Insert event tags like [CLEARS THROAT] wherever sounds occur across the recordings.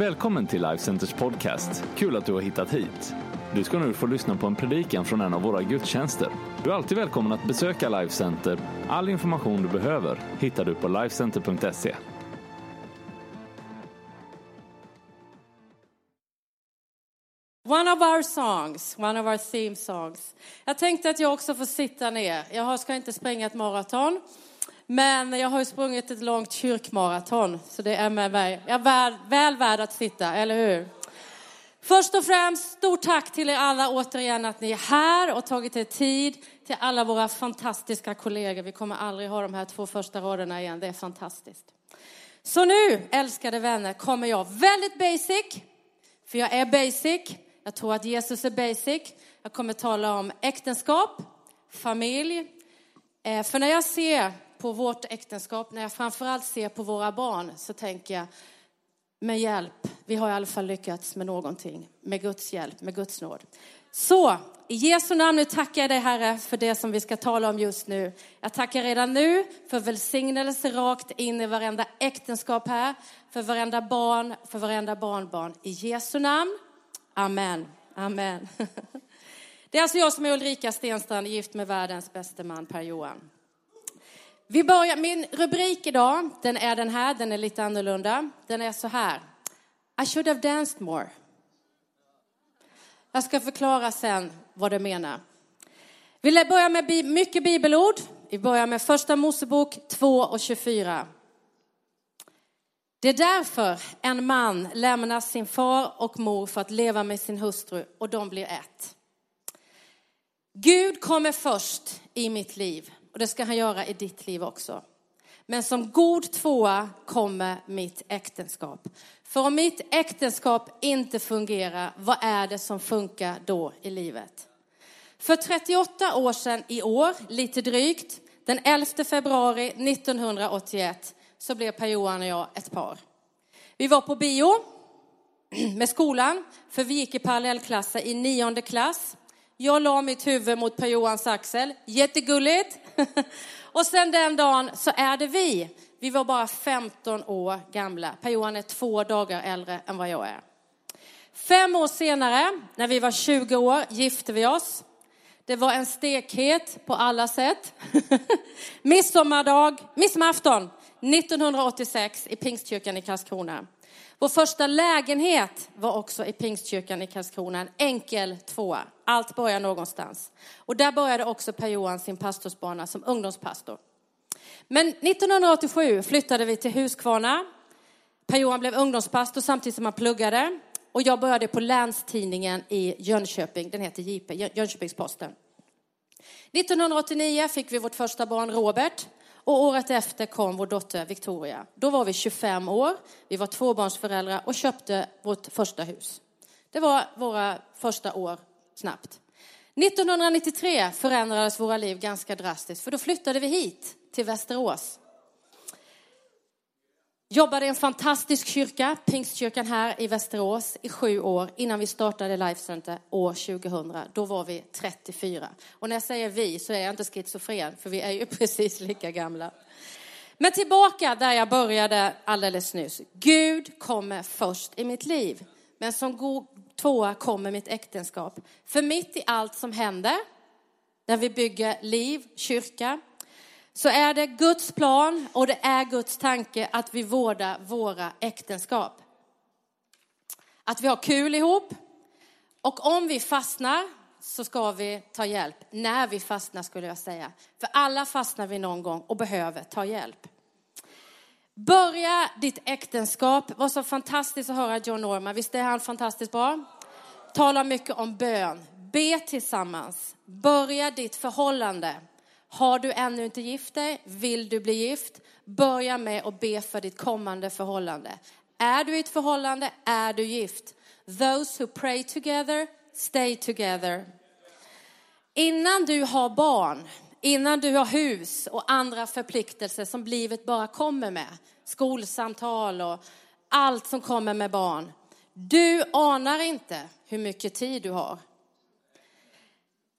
Välkommen till Life Centers podcast. Kul att du har hittat hit. Du ska nu få lyssna på en predikan från en av våra gudstjänster. Du är alltid välkommen att besöka Life Center. All information du behöver hittar du på lifecenter.se. One of our songs, one of our theme songs. Jag tänkte att jag också får sitta ner. Jag ska inte springa ett maraton, men jag har ju sprungit ett långt kyrkmaraton, så det är med mig. Jag är väl, väl värd att sitta, eller hur? Först och främst, stort tack till er alla återigen att ni är här och tagit er tid. Till alla våra fantastiska kollegor. Vi kommer aldrig ha de här två första raderna igen, det är fantastiskt. Så nu, älskade vänner, kommer jag väldigt basic, för jag är basic. Jag tror att Jesus är basic. Jag kommer tala om äktenskap, familj. Eh, för när jag ser på vårt äktenskap, när jag framförallt ser på våra barn, så tänker jag med hjälp, vi har i alla fall lyckats med någonting, med Guds hjälp, med Guds nåd. Så, i Jesu namn nu tackar jag dig Herre för det som vi ska tala om just nu. Jag tackar redan nu för välsignelse rakt in i varenda äktenskap här, för varenda barn, för varenda barnbarn. I Jesu namn. Amen. Amen. [LAUGHS] Det är alltså jag som är Ulrika Stenstrand, gift med världens bästa man Per-Johan. Vi börjar, min rubrik idag, den är den här, den är lite annorlunda. Den är så här. I should have danced more. Jag ska förklara sen vad det menar. Vi börjar med mycket bibelord. Vi börjar med första Mosebok 2 och 24. Det är därför en man lämnar sin far och mor för att leva med sin hustru och de blir ett. Gud kommer först i mitt liv och det ska han göra i ditt liv också. Men som god tvåa kommer mitt äktenskap. För om mitt äktenskap inte fungerar, vad är det som funkar då i livet? För 38 år sedan i år, lite drygt, den 11 februari 1981, så blev Per-Johan och jag ett par. Vi var på bio [CLEARS THROAT] med skolan, för vi gick i parallellklasser i nionde klass. Jag la mitt huvud mot Per-Johans axel, jättegulligt. [LAUGHS] Och sen den dagen så är det vi. Vi var bara 15 år gamla. Per-Johan är två dagar äldre än vad jag är. Fem år senare, när vi var 20 år, gifte vi oss. Det var en stekhet på alla sätt. [LAUGHS] Midsommardag, midsommarafton 1986 i Pingstkyrkan i Karlskrona. Vår första lägenhet var också i Pingstkyrkan i Karlskrona, en enkel tvåa. Allt börjar någonstans. Och där började också Per-Johan sin pastorsbana som ungdomspastor. Men 1987 flyttade vi till Huskvarna. Per-Johan blev ungdomspastor samtidigt som han pluggade. Och jag började på Länstidningen i Jönköping, den heter JP, Jönköpings-Posten. 1989 fick vi vårt första barn Robert och året efter kom vår dotter Victoria. Då var vi 25 år, vi var tvåbarnsföräldrar och köpte vårt första hus. Det var våra första år snabbt. 1993 förändrades våra liv ganska drastiskt, för då flyttade vi hit till Västerås. Jobbade i en fantastisk kyrka, Pingstkyrkan här i Västerås, i sju år innan vi startade Life Center år 2000. Då var vi 34. Och när jag säger vi så är jag inte schizofren, för vi är ju [LAUGHS] precis lika gamla. Men tillbaka där jag började alldeles nyss. Gud kommer först i mitt liv. Men som god tvåa kommer mitt äktenskap. För mitt i allt som händer, när vi bygger liv, kyrka, så är det Guds plan och det är Guds tanke att vi vårdar våra äktenskap. Att vi har kul ihop. Och om vi fastnar så ska vi ta hjälp. När vi fastnar skulle jag säga. För alla fastnar vi någon gång och behöver ta hjälp. Börja ditt äktenskap. Det var så fantastiskt att höra John Norman. Visst är han fantastiskt bra? Talar mycket om bön. Be tillsammans. Börja ditt förhållande. Har du ännu inte gift dig? Vill du bli gift? Börja med att be för ditt kommande förhållande. Är du i ett förhållande? Är du gift? Those who pray together, stay together. Innan du har barn, innan du har hus och andra förpliktelser som livet bara kommer med, skolsamtal och allt som kommer med barn. Du anar inte hur mycket tid du har.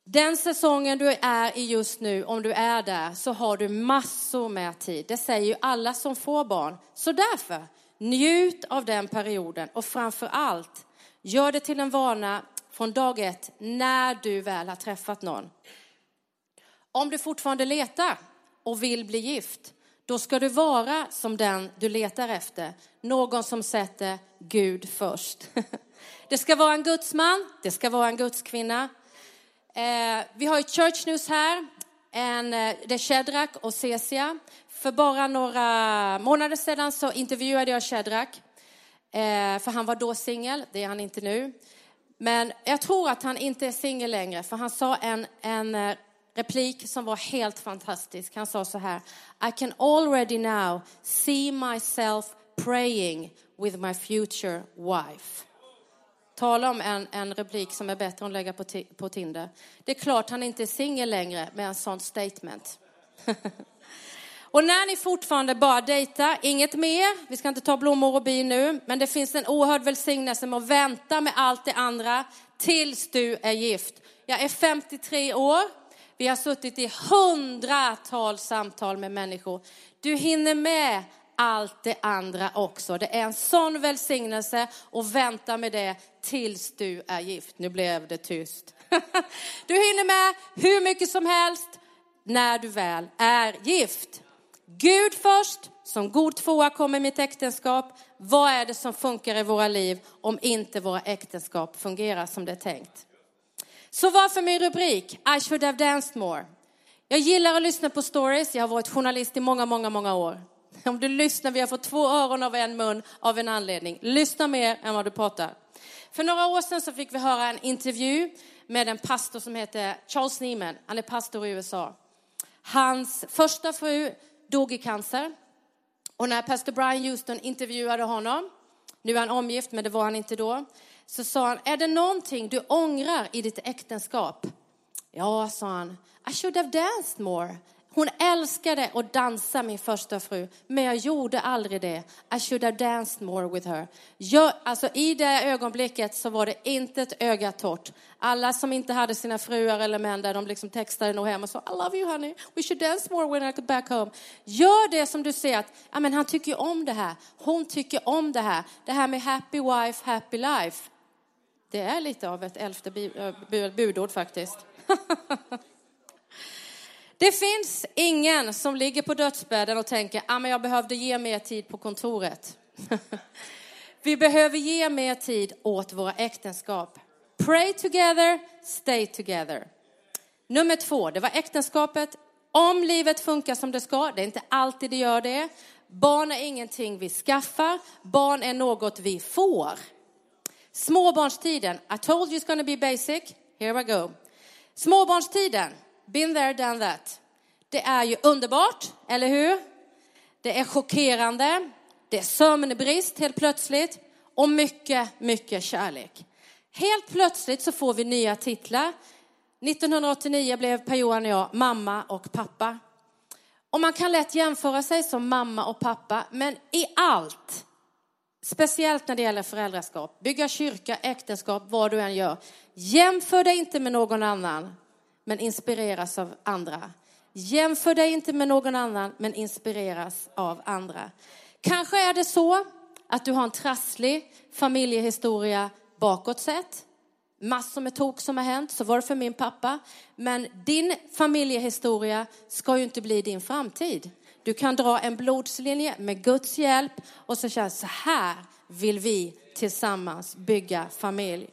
Den säsongen du är i just nu, om du är där, så har du massor med tid. Det säger ju alla som får barn. Så därför, njut av den perioden och framför allt, gör det till en vana från dag ett när du väl har träffat någon. Om du fortfarande letar och vill bli gift, då ska du vara som den du letar efter. Någon som sätter Gud först. [LAUGHS] Det ska vara en gudsman, det ska vara en gudskvinna. Eh, vi har ju Church News här, en, eh, det är Shadrach och Cecia. För bara några månader sedan så intervjuade jag Shadrach, eh, för han var då singel, det är han inte nu. Men jag tror att han inte är singel längre, för han sa en, en eh, replik som var helt fantastisk. Han sa så här, I can already now see myself praying with my future wife. Tala om en, en replik som är bättre att lägga på, på Tinder. Det är klart han inte är singel längre med en sån statement. [LAUGHS] och när ni fortfarande bara dejtar, inget mer, vi ska inte ta blommor och bin nu, men det finns en oerhörd välsignelse med att vänta med allt det andra tills du är gift. Jag är 53 år, vi har suttit i hundratals samtal med människor. Du hinner med allt det andra också. Det är en sån välsignelse och vänta med det tills du är gift. Nu blev det tyst. [LAUGHS] Du hinner med hur mycket som helst när du väl är gift. Gud först, som god tvåa kommer mitt äktenskap. Vad är det som funkar i våra liv om inte våra äktenskap fungerar som det är tänkt? Så varför min rubrik? I should have danced more. Jag gillar att lyssna på stories. Jag har varit journalist i många, många, många år. Om du lyssnar, vi har fått två öron av en mun av en anledning. Lyssna mer än vad du pratar. För några år sedan så fick vi höra en intervju med en pastor som heter Charles Nieman. Han är pastor i USA. Hans första fru dog i cancer. Och när pastor Brian Houston intervjuade honom, nu är han omgift men det var han inte då, så sa han, är det någonting du ångrar i ditt äktenskap? Ja, sa han, I should have danced more. Hon älskade att dansa, min första fru, men jag gjorde aldrig det. I should have danced more with her. Jag, alltså, I det ögonblicket så var det inte ett öga torrt. Alla som inte hade sina fruar eller män där, de liksom textade nog hem och sa I love you honey, we should dance more when I get back home. Gör det som du ser att, ja men han tycker om det här, hon tycker om det här. Det här med happy wife, happy life. Det är lite av ett elfte eh, budord faktiskt. [LAUGHS] Det finns ingen som ligger på dödsbädden och tänker, ah, men jag behövde ge mer tid på kontoret. [LAUGHS] Vi behöver ge mer tid åt våra äktenskap. Pray together, stay together. Nummer två, det var äktenskapet. Om livet funkar som det ska, det är inte alltid det gör det. Barn är ingenting vi skaffar, barn är något vi får. Småbarnstiden, I told you it's gonna be basic, here I go. Småbarnstiden, Been there, done that. Det är ju underbart, eller hur? Det är chockerande, det är sömnbrist helt plötsligt och mycket, mycket kärlek. Helt plötsligt så får vi nya titlar. 1989 blev Per-Johan och jag mamma och pappa. Och man kan lätt jämföra sig som mamma och pappa, men i allt, speciellt när det gäller föräldraskap, bygga kyrka, äktenskap, vad du än gör, jämför dig inte med någon annan men inspireras av andra. Jämför dig inte med någon annan, men inspireras av andra. Kanske är det så att du har en trasslig familjehistoria bakåt sett. Massor med tok som har hänt, så var det för min pappa. Men din familjehistoria ska ju inte bli din framtid. Du kan dra en blodslinje med Guds hjälp och så känns så här vill vi tillsammans bygga familj.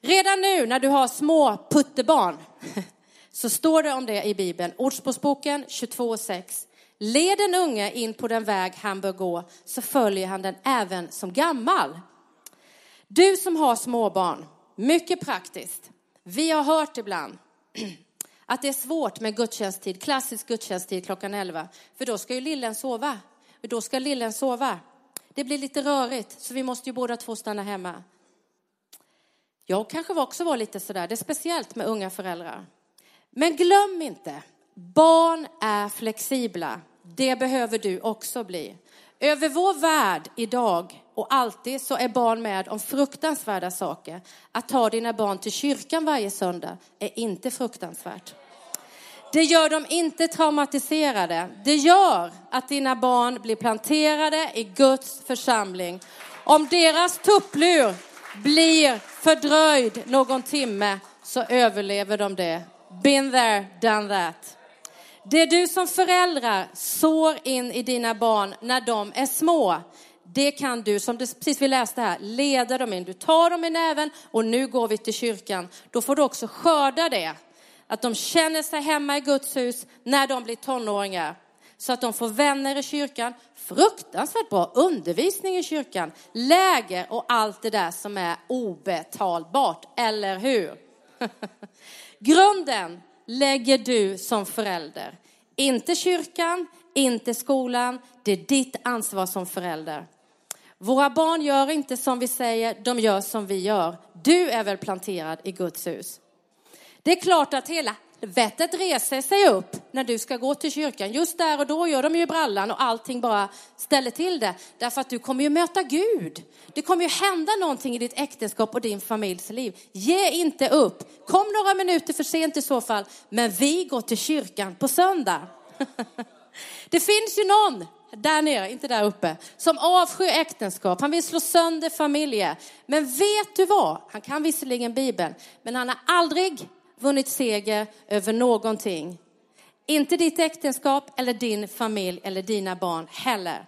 Redan nu när du har små puttebarn [LAUGHS] så står det om det i Bibeln, Ordspråksboken 22.6. Led den unge in på den väg han bör gå så följer han den även som gammal. Du som har småbarn, mycket praktiskt. Vi har hört ibland [CLEARS THROAT] att det är svårt med gudstjänsttid, klassisk gudstjänsttid klockan 11. För då ska ju lillen sova. Då ska lillen sova. Det blir lite rörigt så vi måste ju båda två stanna hemma. Jag kanske också var lite sådär, det är speciellt med unga föräldrar. Men glöm inte, barn är flexibla. Det behöver du också bli. Över vår värld idag och alltid så är barn med om fruktansvärda saker. Att ta dina barn till kyrkan varje söndag är inte fruktansvärt. Det gör dem inte traumatiserade. Det gör att dina barn blir planterade i Guds församling. Om deras tupplur blir fördröjd någon timme så överlever de det. Been there, done that. Det du som föräldrar sår in i dina barn när de är små, det kan du, som det, precis vi läste här, leda dem in. Du tar dem i näven och nu går vi till kyrkan. Då får du också skörda det. Att de känner sig hemma i Guds hus när de blir tonåringar. Så att de får vänner i kyrkan, fruktansvärt bra undervisning i kyrkan, läger och allt det där som är obetalbart, eller hur? [LAUGHS] Grunden lägger du som förälder. Inte kyrkan, inte skolan. Det är ditt ansvar som förälder. Våra barn gör inte som vi säger, de gör som vi gör. Du är väl planterad i Guds hus. Det är klart att hela vettet reser sig upp när du ska gå till kyrkan. Just där och då gör de ju brallan och allting bara ställer till det. Därför att du kommer ju möta Gud. Det kommer ju hända någonting i ditt äktenskap och din familjs liv. Ge inte upp. Kom några minuter för sent i så fall. Men vi går till kyrkan på söndag. [LAUGHS] Det finns ju någon där nere, inte där uppe, som avskyr äktenskap. Han vill slå sönder familjer. Men vet du vad? Han kan visserligen Bibeln, men han har aldrig vunnit seger över någonting. Inte ditt äktenskap eller din familj eller dina barn heller.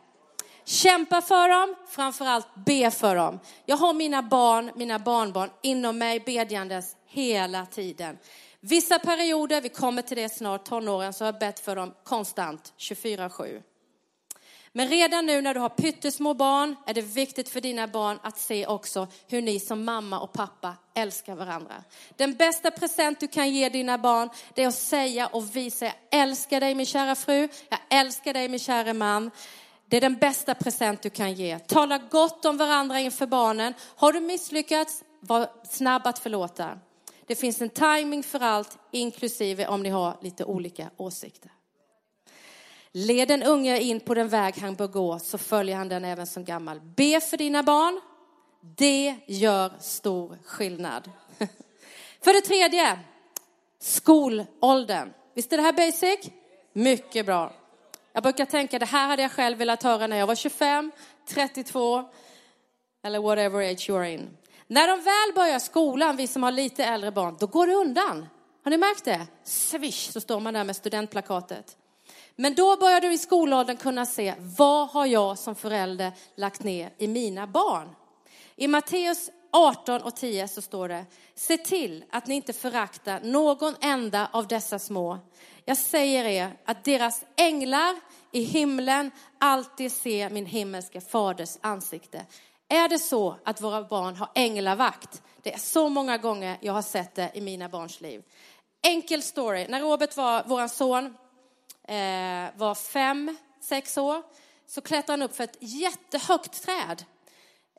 Kämpa för dem, framförallt be för dem. Jag har mina barn, mina barnbarn inom mig bedjandes hela tiden. Vissa perioder, vi kommer till det snart, tonåren, så har jag bett för dem konstant, 24-7. Men redan nu när du har pyttesmå barn är det viktigt för dina barn att se också hur ni som mamma och pappa älskar varandra. Den bästa present du kan ge dina barn det är att säga och visa, jag älskar dig min kära fru, jag älskar dig min kära man. Det är den bästa present du kan ge. Tala gott om varandra inför barnen. Har du misslyckats, var snabb att förlåta. Det finns en timing för allt, inklusive om ni har lite olika åsikter. Led den unge in på den väg han bör gå, så följer han den även som gammal. Be för dina barn. Det gör stor skillnad. [LAUGHS] För det tredje, skolåldern. Visst är det här basic? Mycket bra. Jag brukar tänka, det här hade jag själv velat höra när jag var 25, 32 eller whatever age you're in. När de väl börjar skolan, vi som har lite äldre barn, då går det undan. Har ni märkt det? Swish, så står man där med studentplakatet. Men då börjar du i skolåldern kunna se, vad har jag som förälder lagt ner i mina barn? I Matteus 18 och 10 så står det, se till att ni inte föraktar någon enda av dessa små. Jag säger er att deras änglar i himlen alltid ser min himmelske faders ansikte. Är det så att våra barn har änglavakt? Det är så många gånger jag har sett det i mina barns liv. Enkel story. När Robert var, vår son, Eh, var fem, sex år, så klättrade han upp för ett jättehögt träd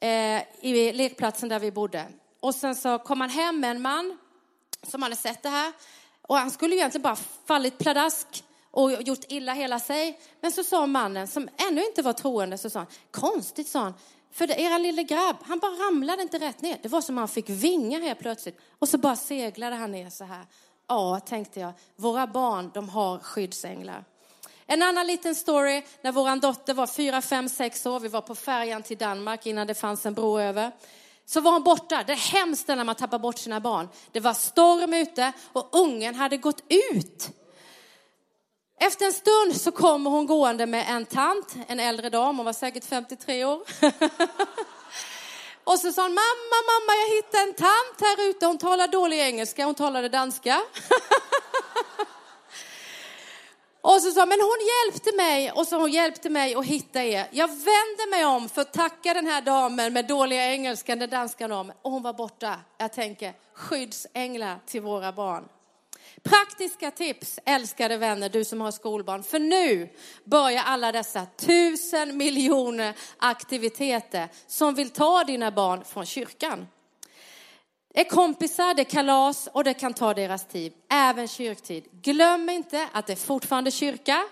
eh, i lekplatsen där vi bodde. Och sen så kom han hem med en man som hade sett det här. Och han skulle egentligen bara fallit pladask och gjort illa hela sig. Men så sa mannen, som ännu inte var troende, så sa han, konstigt sa han, för det, era lille grabb, han bara ramlade inte rätt ner. Det var som han fick vingar helt plötsligt. Och så bara seglade han ner så här. Ja, tänkte jag, våra barn, de har skyddsänglar. En annan liten story, när vår dotter var fyra, fem, sex år, vi var på färjan till Danmark innan det fanns en bro över. Så var hon borta. Det är hemskt när man tappar bort sina barn. Det var storm ute och ungen hade gått ut. Efter en stund så kommer hon gående med en tant, en äldre dam, hon var säkert 53 år. [LAUGHS] och så sa hon, mamma, mamma, jag hittade en tant här ute, hon talar dålig engelska, hon talade danska. [LAUGHS] och så sa men hon hjälpte mig, och så hon hjälpte mig att hitta er. Jag vände mig om för att tacka den här damen med dåliga engelska, den danska damen, och hon var borta. Jag tänker, skyddsänglar till våra barn. Praktiska tips, älskade vänner, du som har skolbarn. För nu börjar alla dessa tusen miljoner aktiviteter som vill ta dina barn från kyrkan. Det är kompisar, det är kalas och det kan ta deras tid, även kyrktid. Glöm inte att det är fortfarande kyrka.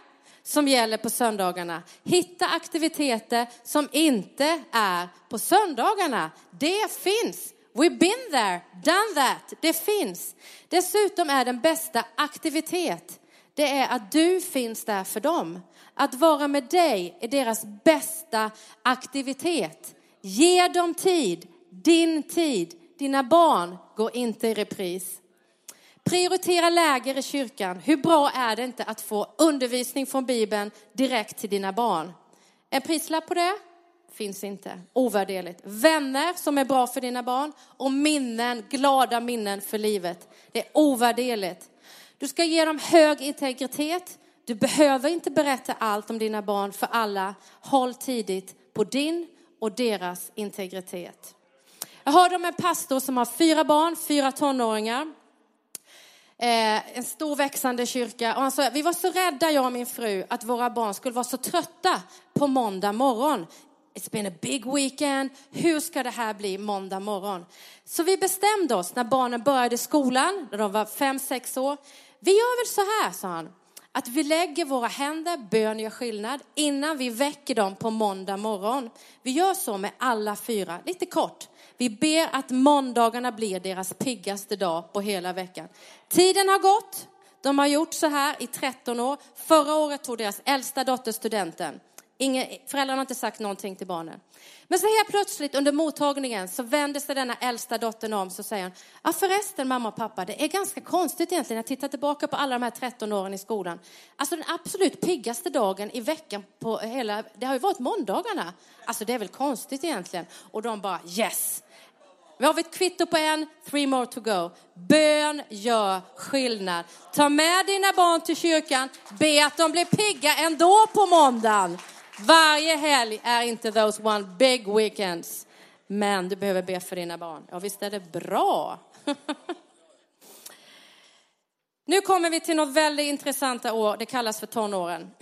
som gäller på söndagarna. Hitta aktiviteter som inte är på söndagarna. Det finns. We've been there, done that. Det finns. Dessutom är den bästa aktivitet, det är att du finns där för dem. Att vara med dig är deras bästa aktivitet. Ge dem tid, din tid. Dina barn går inte i repris. Prioritera läger i kyrkan. Hur bra är det inte att få undervisning från Bibeln direkt till dina barn? En prislapp på det? Finns inte. Ovärderligt. Vänner som är bra för dina barn och minnen, glada minnen för livet. Det är ovärderligt. Du ska ge dem hög integritet. Du behöver inte berätta allt om dina barn för alla. Håll tidigt på din och deras integritet. Jag hörde om en pastor som har fyra barn, fyra tonåringar. Eh, en stor växande kyrka. Och han sa, vi var så rädda, jag och min fru, att våra barn skulle vara så trötta på måndag morgon. It's been a big weekend. Hur ska det här bli måndag morgon? Så vi bestämde oss när barnen började skolan, när de var fem, sex år. Vi gör väl så här, sa han. Att vi lägger våra händer, bön gör skillnad, innan vi väcker dem på måndag morgon. Vi gör så med alla fyra, lite kort. Vi ber att måndagarna blir deras piggaste dag på hela veckan. Tiden har gått. De har gjort så här i 13 år. Förra året tog deras äldsta dotter studenten. Ingen, föräldrarna har inte sagt någonting till barnen. Men så helt plötsligt under mottagningen så vänder sig denna äldsta dottern om så säger hon, ja förresten mamma och pappa, det är ganska konstigt egentligen Jag tittar tillbaka på alla de här 13 åren i skolan. Alltså den absolut piggaste dagen i veckan på hela, det har ju varit måndagarna. Alltså det är väl konstigt egentligen. Och de bara yes. Vi har ett kvitto på en, three more to go. Bön gör skillnad. Ta med dina barn till kyrkan, be att de blir pigga ändå på måndagen. Varje helg är inte those one big weekends. Men du behöver be för dina barn. Ja, visst är det bra? [LAUGHS] nu kommer vi till något väldigt intressanta år. Det kallas för tonåren. [CLEARS THROAT]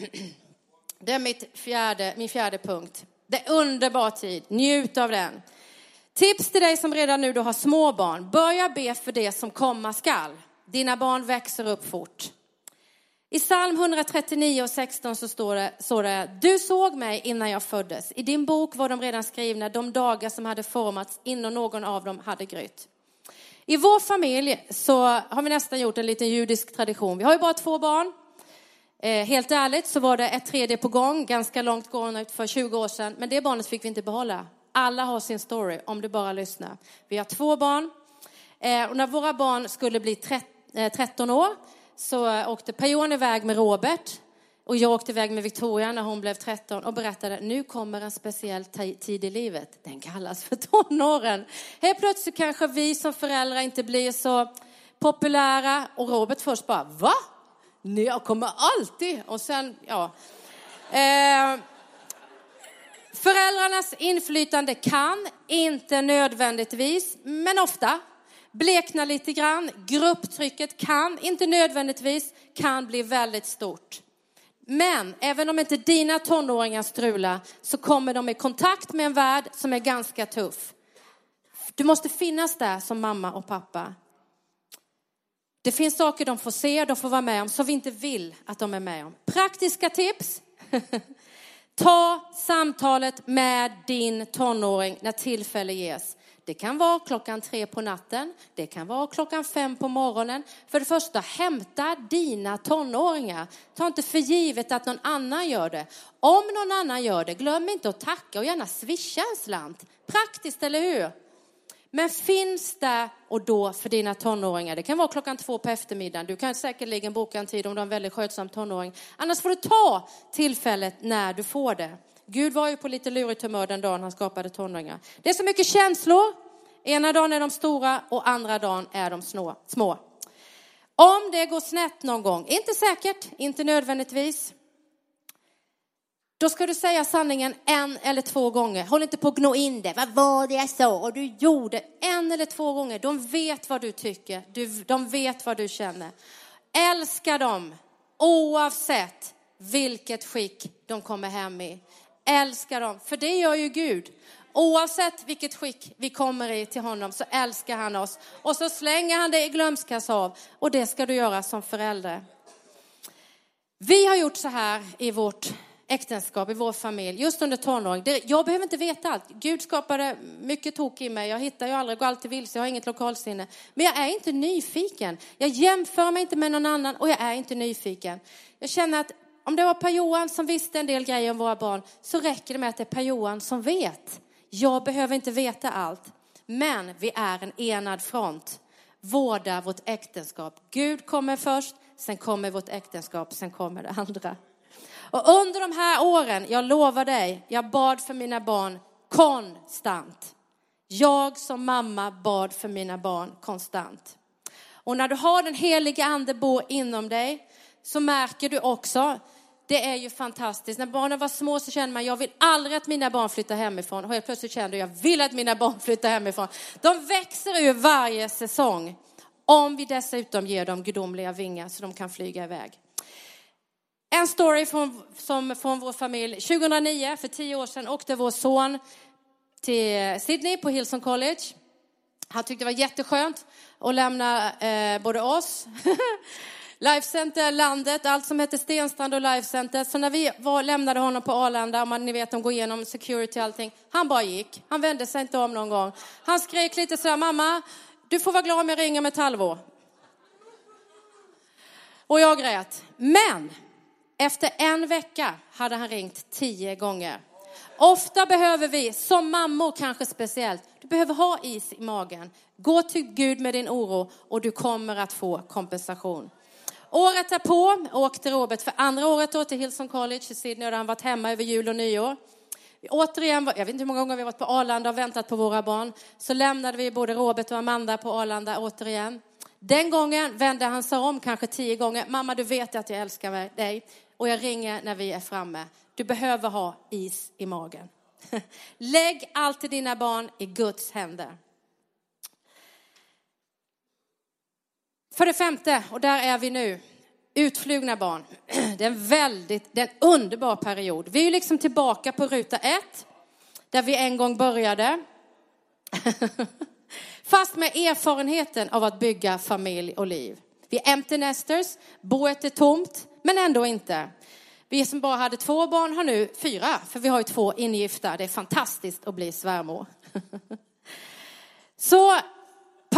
Det är mitt fjärde, min fjärde punkt. Det är underbar tid. Njut av den. Tips till dig som redan nu då har små barn. Börja be för det som komma skall. Dina barn växer upp fort. I psalm 139 och 16 så står det, så det, du såg mig innan jag föddes. I din bok var de redan skrivna, de dagar som hade formats innan någon av dem hade grytt. I vår familj så har vi nästan gjort en liten judisk tradition. Vi har ju bara två barn. Eh, helt ärligt så var det ett tredje på gång, ganska långt gående för 20 år sedan. Men det barnet fick vi inte behålla. Alla har sin story, om du bara lyssnar. Vi har två barn. Eh, och när våra barn skulle bli 13 eh, år så eh, åkte Per-Johan iväg med Robert och jag åkte iväg med Victoria när hon blev 13 och berättade nu kommer en speciell tid i livet. Den kallas för [LAUGHS] tonåren. Helt plötsligt kanske vi som föräldrar inte blir så populära och Robert först bara va? Nej, jag kommer alltid och sen ja. Eh, föräldrarnas inflytande kan inte nödvändigtvis, men ofta blekna lite grann. Grupptrycket kan, inte nödvändigtvis, kan bli väldigt stort. Men även om inte dina tonåringar strular så kommer de i kontakt med en värld som är ganska tuff. Du måste finnas där som mamma och pappa. Det finns saker de får se, de får vara med om, som vi inte vill att de är med om. Praktiska tips. [LAUGHS] Ta samtalet med din tonåring när tillfälle ges. Det kan vara klockan tre på natten, det kan vara klockan fem på morgonen. För det första, hämta dina tonåringar. Ta inte för givet att någon annan gör det. Om någon annan gör det, glöm inte att tacka och gärna swisha en slant. Praktiskt, eller hur? Men finns där och då för dina tonåringar. Det kan vara klockan två på eftermiddagen. Du kan säkerligen boka en tid om du har en väldigt skötsam tonåring. Annars får du ta tillfället när du får det. Gud var ju på lite lurigt humör den dagen han skapade tonåringar. Det är så mycket känslor. Ena dagen är de stora och andra dagen är de små. Om det går snett någon gång, inte säkert, inte nödvändigtvis. Då ska du säga sanningen en eller två gånger. Håll inte på att gno in det. Vad var det jag sa? Och du gjorde en eller två gånger. De vet vad du tycker. de vet vad du känner. Älska dem oavsett vilket skick de kommer hem i älskar dem, för det gör ju Gud. Oavsett vilket skick vi kommer i till honom så älskar han oss. Och så slänger han det i glömskas av. Och det ska du göra som förälder. Vi har gjort så här i vårt äktenskap, i vår familj, just under tonåren. Jag behöver inte veta allt. Gud skapade mycket tok i mig. Jag hittar ju aldrig, går alltid vilse, jag har inget lokalsinne. Men jag är inte nyfiken. Jag jämför mig inte med någon annan och jag är inte nyfiken. Jag känner att om det var Per-Johan som visste en del grejer om våra barn så räcker det med att det är Per-Johan som vet. Jag behöver inte veta allt. Men vi är en enad front. Vårda vårt äktenskap. Gud kommer först, sen kommer vårt äktenskap, sen kommer det andra. Och under de här åren, jag lovar dig, jag bad för mina barn konstant. Jag som mamma bad för mina barn konstant. Och när du har den heliga ande bor inom dig så märker du också, det är ju fantastiskt. När barnen var små så kände man, jag vill aldrig att mina barn flyttar hemifrån. Och helt plötsligt kände jag, jag vill att mina barn [LAUGHS] flyttar hemifrån. De växer ju varje säsong. Om vi dessutom ger dem gudomliga vingar så de kan flyga iväg. En story från, som, från vår familj. 2009, för tio år sedan, åkte vår son till Sydney på Hillsong College. Han tyckte det var jätteskönt att lämna eh, både oss, [LAUGHS] Lifecenter, landet, allt som hette Stenstrand och Lifecenter. Så när vi var, lämnade honom på Arlanda, man, ni vet de går igenom security och allting, han bara gick. Han vände sig inte om någon gång. Han skrek lite sådär, mamma, du får vara glad om jag ringer om ett halvår. Och jag grät. Men efter en vecka hade han ringt tio gånger. Ofta behöver vi, som mammor kanske speciellt, du behöver ha is i magen. Gå till Gud med din oro och du kommer att få kompensation. Året därpå åkte Robert för andra året då till Hillsong College i Sydney där han varit hemma över jul och nyår. Återigen, jag vet inte hur många gånger vi varit på Arlanda och väntat på våra barn. Så lämnade vi både Robert och Amanda på Arlanda återigen. Den gången vände han sig om kanske tio gånger. Mamma, du vet att jag älskar dig och jag ringer när vi är framme. Du behöver ha is i magen. [LAUGHS] Lägg alltid dina barn i Guds händer. För det femte, och där är vi nu, utflugna barn. [CLEARS THROAT] Det är en väldigt, det är en underbar period. Vi är liksom tillbaka på ruta ett, där vi en gång började. [LAUGHS] Fast med erfarenheten av att bygga familj och liv. Vi är empty nesters, boet är tomt, men ändå inte. Vi som bara hade två barn har nu fyra, för vi har ju två ingifta. Det är fantastiskt att bli svärmor. [LAUGHS] Så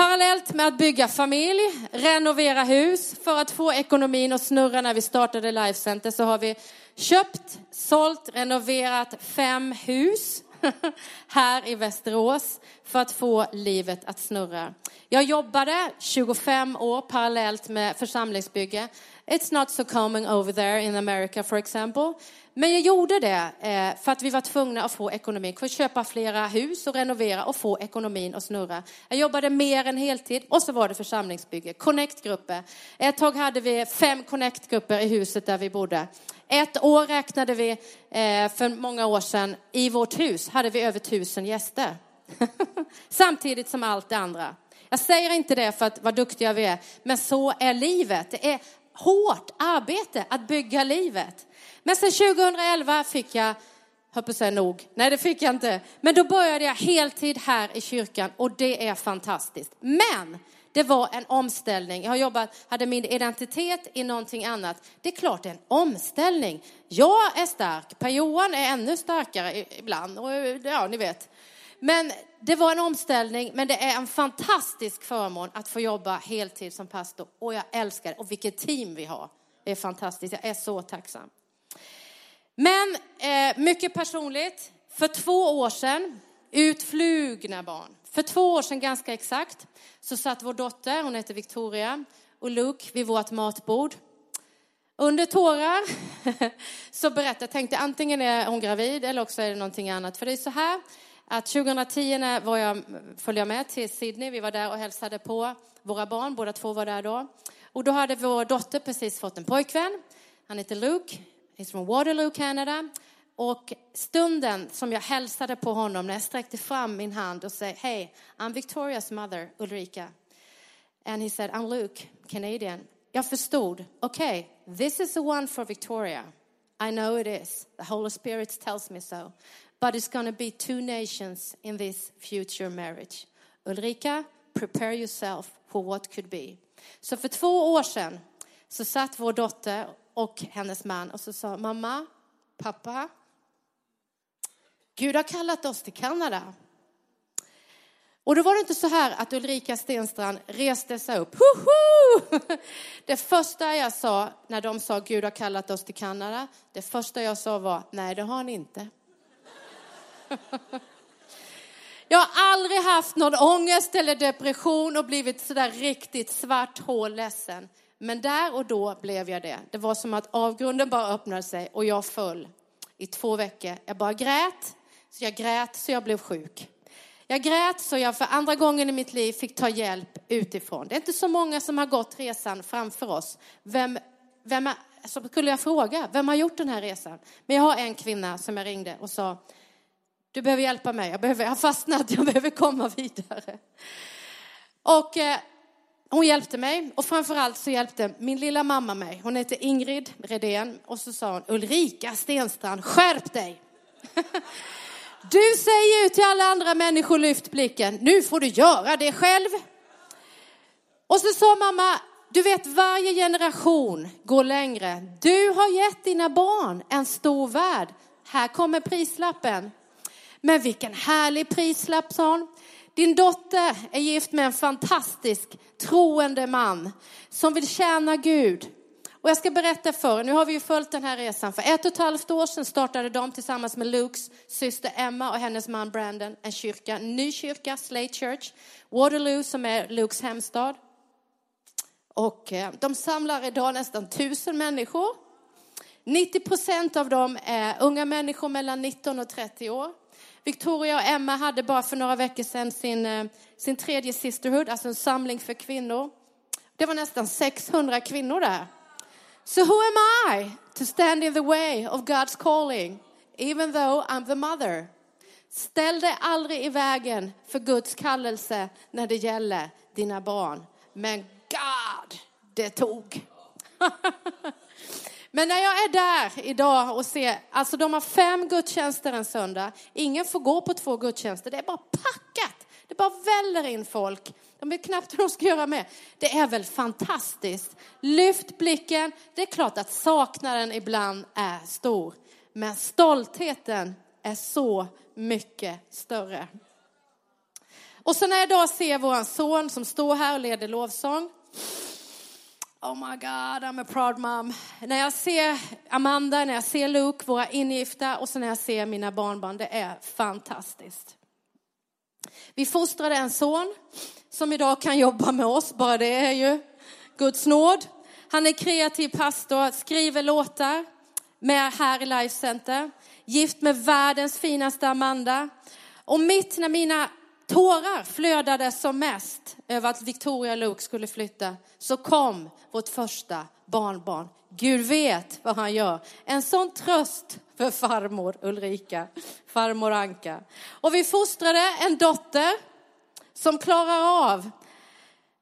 parallellt med att bygga familj, renovera hus för att få ekonomin att snurra när vi startade Life Center så har vi köpt, sålt, renoverat fem hus [LAUGHS] här i Västerås för att få livet att snurra. Jag jobbade 25 år parallellt med församlingsbygge. It's not so common over there in America for example. Men jag gjorde det eh, för att vi var tvungna att få ekonomin, för att köpa flera hus och renovera och få ekonomin att snurra. Jag jobbade mer än heltid och så var det församlingsbygge, connectgrupper. Ett tag hade vi fem connectgrupper i huset där vi bodde. Ett år räknade vi, eh, för många år sedan, i vårt hus hade vi över tusen gäster. [LAUGHS] Samtidigt som allt det andra. Jag säger inte det för att vad duktiga vi är, men så är livet. Det är hårt arbete att bygga livet. Men sen 2011 fick jag, höll på säga nog, nej det fick jag inte. Men då började jag heltid här i kyrkan och det är fantastiskt. Men det var en omställning. Jag har jobbat, hade min identitet i någonting annat. Det är klart det är en omställning. Jag är stark, Per-Johan är ännu starkare ibland. Och, ja, ni vet. Men det var en omställning, men det är en fantastisk förmån att få jobba heltid som pastor. Och jag älskar det. Och vilket team vi har. Det är fantastiskt. Jag är så tacksam. Men eh, mycket personligt. För två år sedan, utflugna barn. För två år sedan ganska exakt så satt vår dotter, hon heter Victoria, och Luke vid vårt matbord. Under tårar [LAUGHS] så berättade, jag tänkte antingen är hon gravid eller också är det någonting annat. För det är så här att 2010 när var jag, följde jag med till Sydney, vi var där och hälsade på våra barn, båda två var där då. Och då hade vår dotter precis fått en pojkvän, han heter Luke, he's from Waterloo, Canada. Och stunden som jag hälsade på honom, när jag sträckte fram min hand och sa Hej, I'm Victorias mother, Ulrika. And he said, I'm Luke, Canadian. Jag förstod, okay, this is the one for Victoria. I know it is. The Holy Spirit tells me so. But it's going to be two nations in this future marriage. Ulrika, prepare yourself for what could be. Så för två år sedan så satt vår dotter och hennes man och så sa mamma, pappa, Gud har kallat oss till Kanada. Och då var det inte så här att Ulrika Stenstrand reste sig upp. Hoho! [LAUGHS] Det första jag sa när de sa Gud har kallat oss till Kanada, det första jag sa var nej det har ni inte. [LAUGHS] Jag har aldrig haft någon ångest eller depression och blivit sådär riktigt svart hål ledsen. Men där och då blev jag det. Det var som att avgrunden bara öppnade sig och jag föll i två veckor. Jag bara grät, så jag grät så jag blev sjuk. Jag grät så jag för andra gången i mitt liv fick ta hjälp utifrån. Det är inte så många som har gått resan framför oss. Vem, vem är, så skulle jag fråga, vem har gjort den här resan? Men jag har en kvinna som jag ringde och sa, du behöver hjälpa mig, jag, behöver, jag har fastnat, jag behöver komma vidare. Och eh, hon hjälpte mig och framförallt så hjälpte min lilla mamma mig. Hon heter Ingrid Redén och så sa hon Ulrika Stenstrand, skärp dig! [LAUGHS] Du säger ju till alla andra människor, lyft blicken, nu får du göra det själv. Och så sa mamma, du vet varje generation går längre. Du har gett dina barn en stor värld. Här kommer prislappen. Men vilken härlig prislapp, sa hon. Din dotter är gift med en fantastisk troende man som vill tjäna Gud. Och jag ska berätta för er, nu har vi ju följt den här resan. För ett och ett halvt år sedan startade de tillsammans med Lukes syster Emma och hennes man Brandon en kyrka, en ny kyrka, Slate Church, Waterloo som är Lukes hemstad. Och eh, de samlar idag nästan tusen människor. 90 procent av dem är unga människor mellan 19 och 30 år. Victoria och Emma hade bara för några veckor sedan sin, eh, sin tredje sisterhood, alltså en samling för kvinnor. Det var nästan 600 kvinnor där. So who am I to stand in the way of God's calling, even though I'm the mother? Ställ dig aldrig i vägen för Guds kallelse när det gäller dina barn. Men God, det tog. [LAUGHS] Men när jag är där idag och ser, alltså de har fem gudstjänster en söndag. Ingen får gå på två gudstjänster, det är bara packat. Det bara väller in folk. De vet knappt hur de ska göra med. Det är väl fantastiskt. Lyft blicken. Det är klart att saknaden ibland är stor. Men stoltheten är så mycket större. Och så när jag då ser vår son som står här och leder lovsång. Oh my God, I'm a proud mom. När jag ser Amanda, när jag ser Luke, våra ingifta och så när jag ser mina barnbarn, det är fantastiskt. Vi fostrade en son som idag kan jobba med oss, bara det är ju Guds nåd. Han är kreativ pastor, skriver låtar med här i Life Center. Gift med världens finaste Amanda. Och mitt när mina tårar flödade som mest över att Victoria Luke skulle flytta så kom vårt första barnbarn. Gud vet vad han gör. En sån tröst för farmor Ulrika, farmor Anka. Och vi fostrade en dotter som klarar av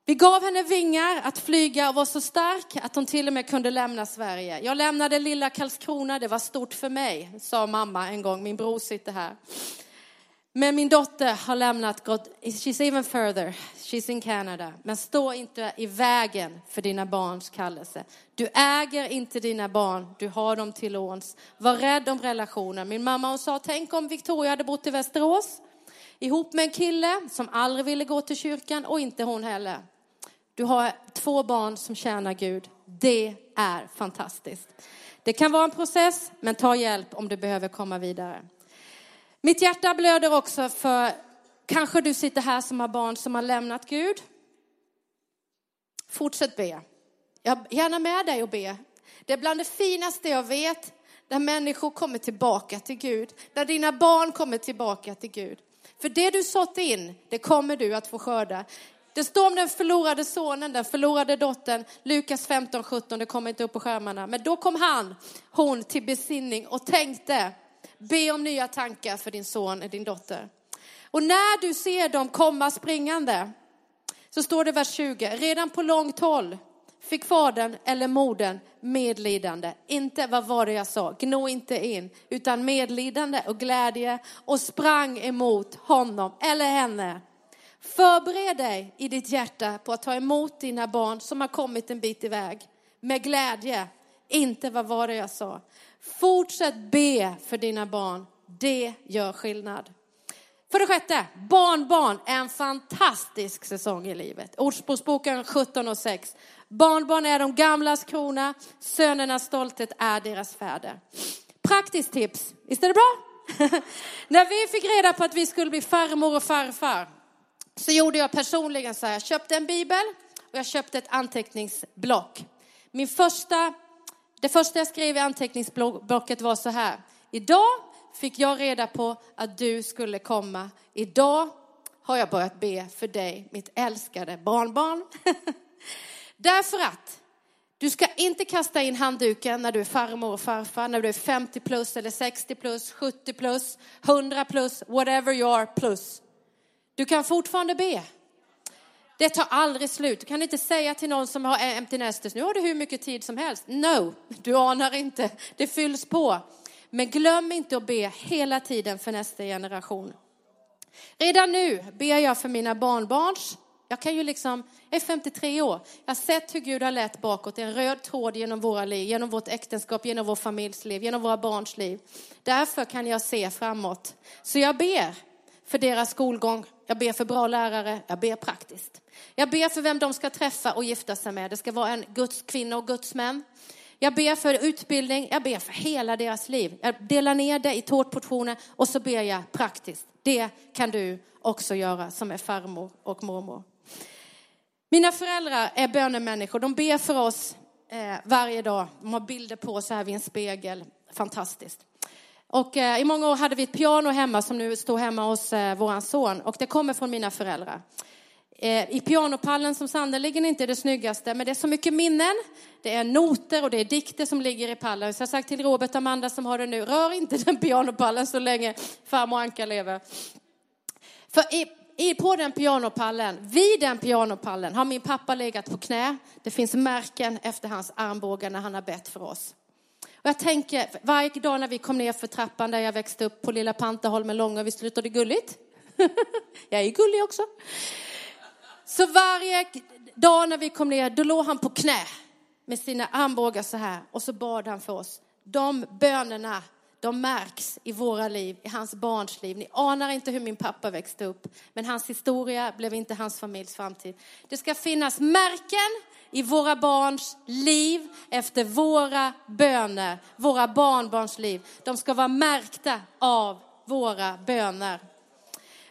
vi gav henne vingar att flyga och var så stark att hon till och med kunde lämna Sverige. Jag lämnade lilla Karlskrona, det var stort för mig, sa mamma en gång. Min bror sitter här. Men min dotter har lämnat, she's even further, she's in Canada. Men stå inte i vägen för dina barns kallelse. Du äger inte dina barn, du har dem till låns. Var rädd om relationen. Min mamma hon sa, tänk om Victoria hade bott i Västerås ihop med en kille som aldrig ville gå till kyrkan och inte hon heller. Du har två barn som tjänar Gud. Det är fantastiskt. Det kan vara en process, men ta hjälp om du behöver komma vidare. Mitt hjärta blöder också för kanske du sitter här som har barn som har lämnat Gud. Fortsätt be. Jag är gärna med dig och be. Det är bland det finaste jag vet när människor kommer tillbaka till Gud. När dina barn kommer tillbaka till Gud. För det du sått in, det kommer du att få skörda. Det står om den förlorade sonen, den förlorade dottern, Lukas 15, 17, det kommer inte upp på skärmarna. Men då kom han, hon, till besinning och tänkte, be om nya tankar för din son eller din dotter. Och när du ser dem komma springande, så står det vers 20, redan på långt håll fick fadern eller modern medlidande. Inte, vad var det jag sa, gno inte in, utan medlidande och glädje och sprang emot honom eller henne. Förbered dig i ditt hjärta på att ta emot dina barn som har kommit en bit iväg med glädje inte vad var det jag sa. Fortsätt be för dina barn. Det gör skillnad. För det sjätte, barnbarn är en fantastisk säsong i livet. Ordspråksboken 17 och 6. Barnbarn är de gamlas krona, sönernas stolthet är deras fäder. Praktiskt tips, visst är det bra? [LAUGHS] När vi fick reda på att vi skulle bli farmor och farfar så gjorde jag personligen så här, jag köpte en bibel och jag köpte ett anteckningsblock. Min första, det första jag skrev i anteckningsblocket var så här, idag fick jag reda på att du skulle komma. Idag har jag börjat be för dig, mitt älskade barnbarn. [LAUGHS] Därför att du ska inte kasta in handduken när du är farmor och farfar, när du är 50 plus eller 60 plus, 70 plus, 100 plus, whatever you are plus. Du kan fortfarande be. Det tar aldrig slut. Du kan inte säga till någon som har empty nesters, nu har du hur mycket tid som helst. No, du anar inte. Det fylls på. Men glöm inte att be hela tiden för nästa generation. Redan nu ber jag för mina barnbarns jag kan ju liksom, jag är 53 år. Jag har sett hur Gud har lett bakåt. Det är en röd tråd genom våra liv, genom vårt äktenskap, genom vår familjs liv, genom våra barns liv. Därför kan jag se framåt. Så jag ber för deras skolgång. Jag ber för bra lärare. Jag ber praktiskt. Jag ber för vem de ska träffa och gifta sig med. Det ska vara en Guds kvinna och Guds män. Jag ber för utbildning. Jag ber för hela deras liv. Jag delar ner det i tårtportioner och så ber jag praktiskt. Det kan du också göra som är farmor och mormor. Mina föräldrar är bönemänniskor. De ber för oss eh, varje dag. De har bilder på så här vid en spegel. Fantastiskt. Och eh, i många år hade vi ett piano hemma som nu står hemma hos eh, våran son. Och det kommer från mina föräldrar. Eh, I pianopallen som sannerligen inte är det snyggaste, men det är så mycket minnen. Det är noter och det är dikter som ligger i pallen. Så jag har sagt till Robert och Amanda som har det nu, rör inte den pianopallen så länge farmor Anka lever. För i, i, på den pianopallen, vid den pianopallen har min pappa legat på knä. Det finns märken efter hans armbågar när han har bett för oss. Och jag tänker, varje dag när vi kom ner för trappan där jag växte upp på lilla Panterholmen Långa, visst låter det gulligt? [LAUGHS] jag är ju gullig också. Så varje dag när vi kom ner, då låg han på knä med sina armbågar så här och så bad han för oss. De bönerna de märks i våra liv, i hans barns liv. Ni anar inte hur min pappa växte upp, men hans historia blev inte hans familjs framtid. Det ska finnas märken i våra barns liv efter våra böner, våra barnbarns liv. De ska vara märkta av våra böner.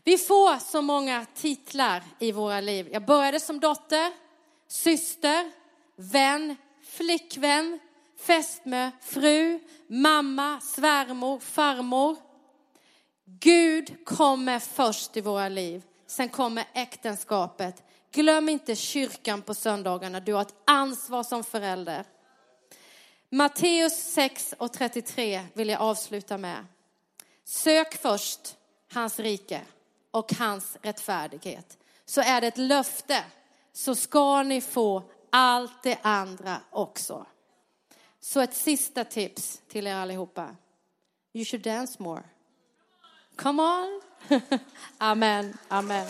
Vi får så många titlar i våra liv. Jag började som dotter, syster, vän, flickvän, fästmö, fru, mamma, svärmor, farmor. Gud kommer först i våra liv. Sen kommer äktenskapet. Glöm inte kyrkan på söndagarna. Du har ett ansvar som förälder. Matteus 6 och 33 vill jag avsluta med. Sök först hans rike och hans rättfärdighet. Så är det ett löfte så ska ni få allt det andra också. Så ett sista tips till er allihopa. You should dance more. Come on. [LAUGHS] amen, amen.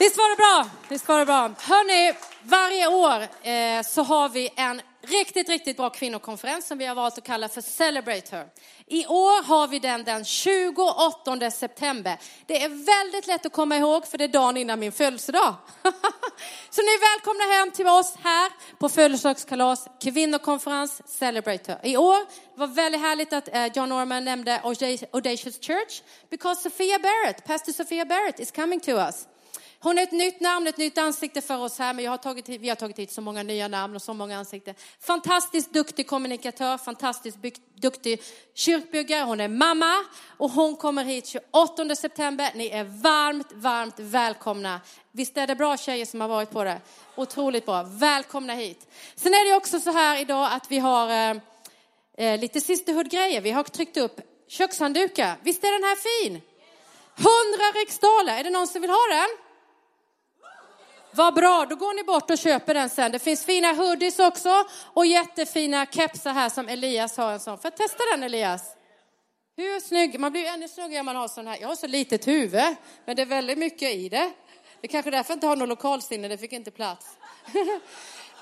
Visst var det bra? Visst var det bra? Hörni, varje år eh, så har vi en riktigt, riktigt bra kvinnokonferens som vi har valt att kalla för Celebrate Her. I år har vi den den 28 september. Det är väldigt lätt att komma ihåg för det är dagen innan min födelsedag. [LAUGHS] Så ni är välkomna hem till oss här på födelsedagskalas, kvinnokonferens, Celebrate Her. I år det var väldigt härligt att eh, John Norman nämnde Audacious Church because Sofia Barrett, Pastor Sofia Barrett is coming to us. Hon är ett nytt namn, ett nytt ansikte för oss här, men jag har tagit, vi har tagit hit så många nya namn och så många ansikten. Fantastiskt duktig kommunikatör, fantastiskt duktig kyrkbyggare. Hon är mamma och hon kommer hit 28 september. Ni är varmt, varmt välkomna. Visst är det bra tjejer som har varit på det? Otroligt bra. Välkomna hit. Sen är det också så här idag att vi har eh, eh lite sisterhood-grejer. Vi har tryckt upp kökshanddukar. Visst är den här fin? 100 riksdaler. Är det någon som vill ha den? Vad bra, då går ni bort och köper den sen. Det finns fina hoodies också och jättefina kepsar här som Elias har en sån. Får jag testa den Elias? Hur snygg? Man blir ju ännu snyggare om man har sån här. Jag har så litet huvud, men det är väldigt mycket i det. Det är kanske därför jag inte har någon lokalsinne, det fick inte plats. [LAUGHS]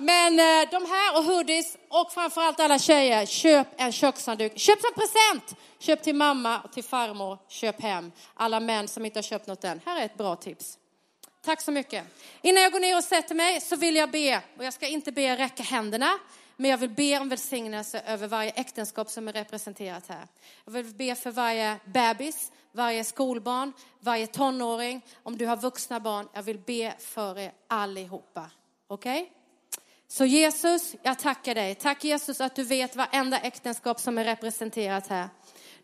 Men eh, de här och hoodies och framförallt alla tjejer, köp en kökshandduk. Köp som present! Köp till mamma och till farmor, köp hem. Alla män som inte har köpt något än, här är ett bra tips. Tack så mycket. Innan jag går ner och sätter mig så vill jag be, och jag ska inte be räcka händerna, men jag vill be om välsignelse över varje äktenskap som är representerat här. Jag vill be för varje bebis, varje skolbarn, varje tonåring, om du har vuxna barn. Jag vill be för er allihopa. Okej? Okay? Så Jesus, jag tackar dig. Tack Jesus att du vet varenda äktenskap som är representerat här.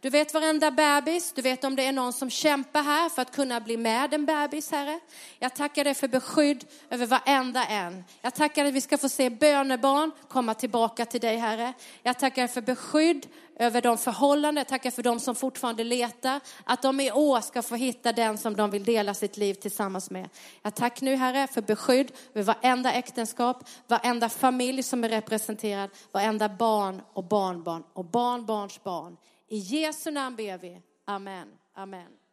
Du vet varenda bebis, du vet om det är någon som kämpar här för att kunna bli med en bebis, Herre. Jag tackar dig för beskydd över varenda en. Jag tackar dig att vi ska få se bönebarn komma tillbaka till dig, Herre. Jag tackar dig för beskydd över de förhållanden, jag tackar för de som fortfarande letar, att de i år ska få hitta den som de vill dela sitt liv tillsammans med. Jag tackar nu Herre för beskydd över varenda äktenskap, varenda familj som är representerad, varenda barn och barnbarn och barnbarns barn. I Jesu namn ber vi. Amen. Amen.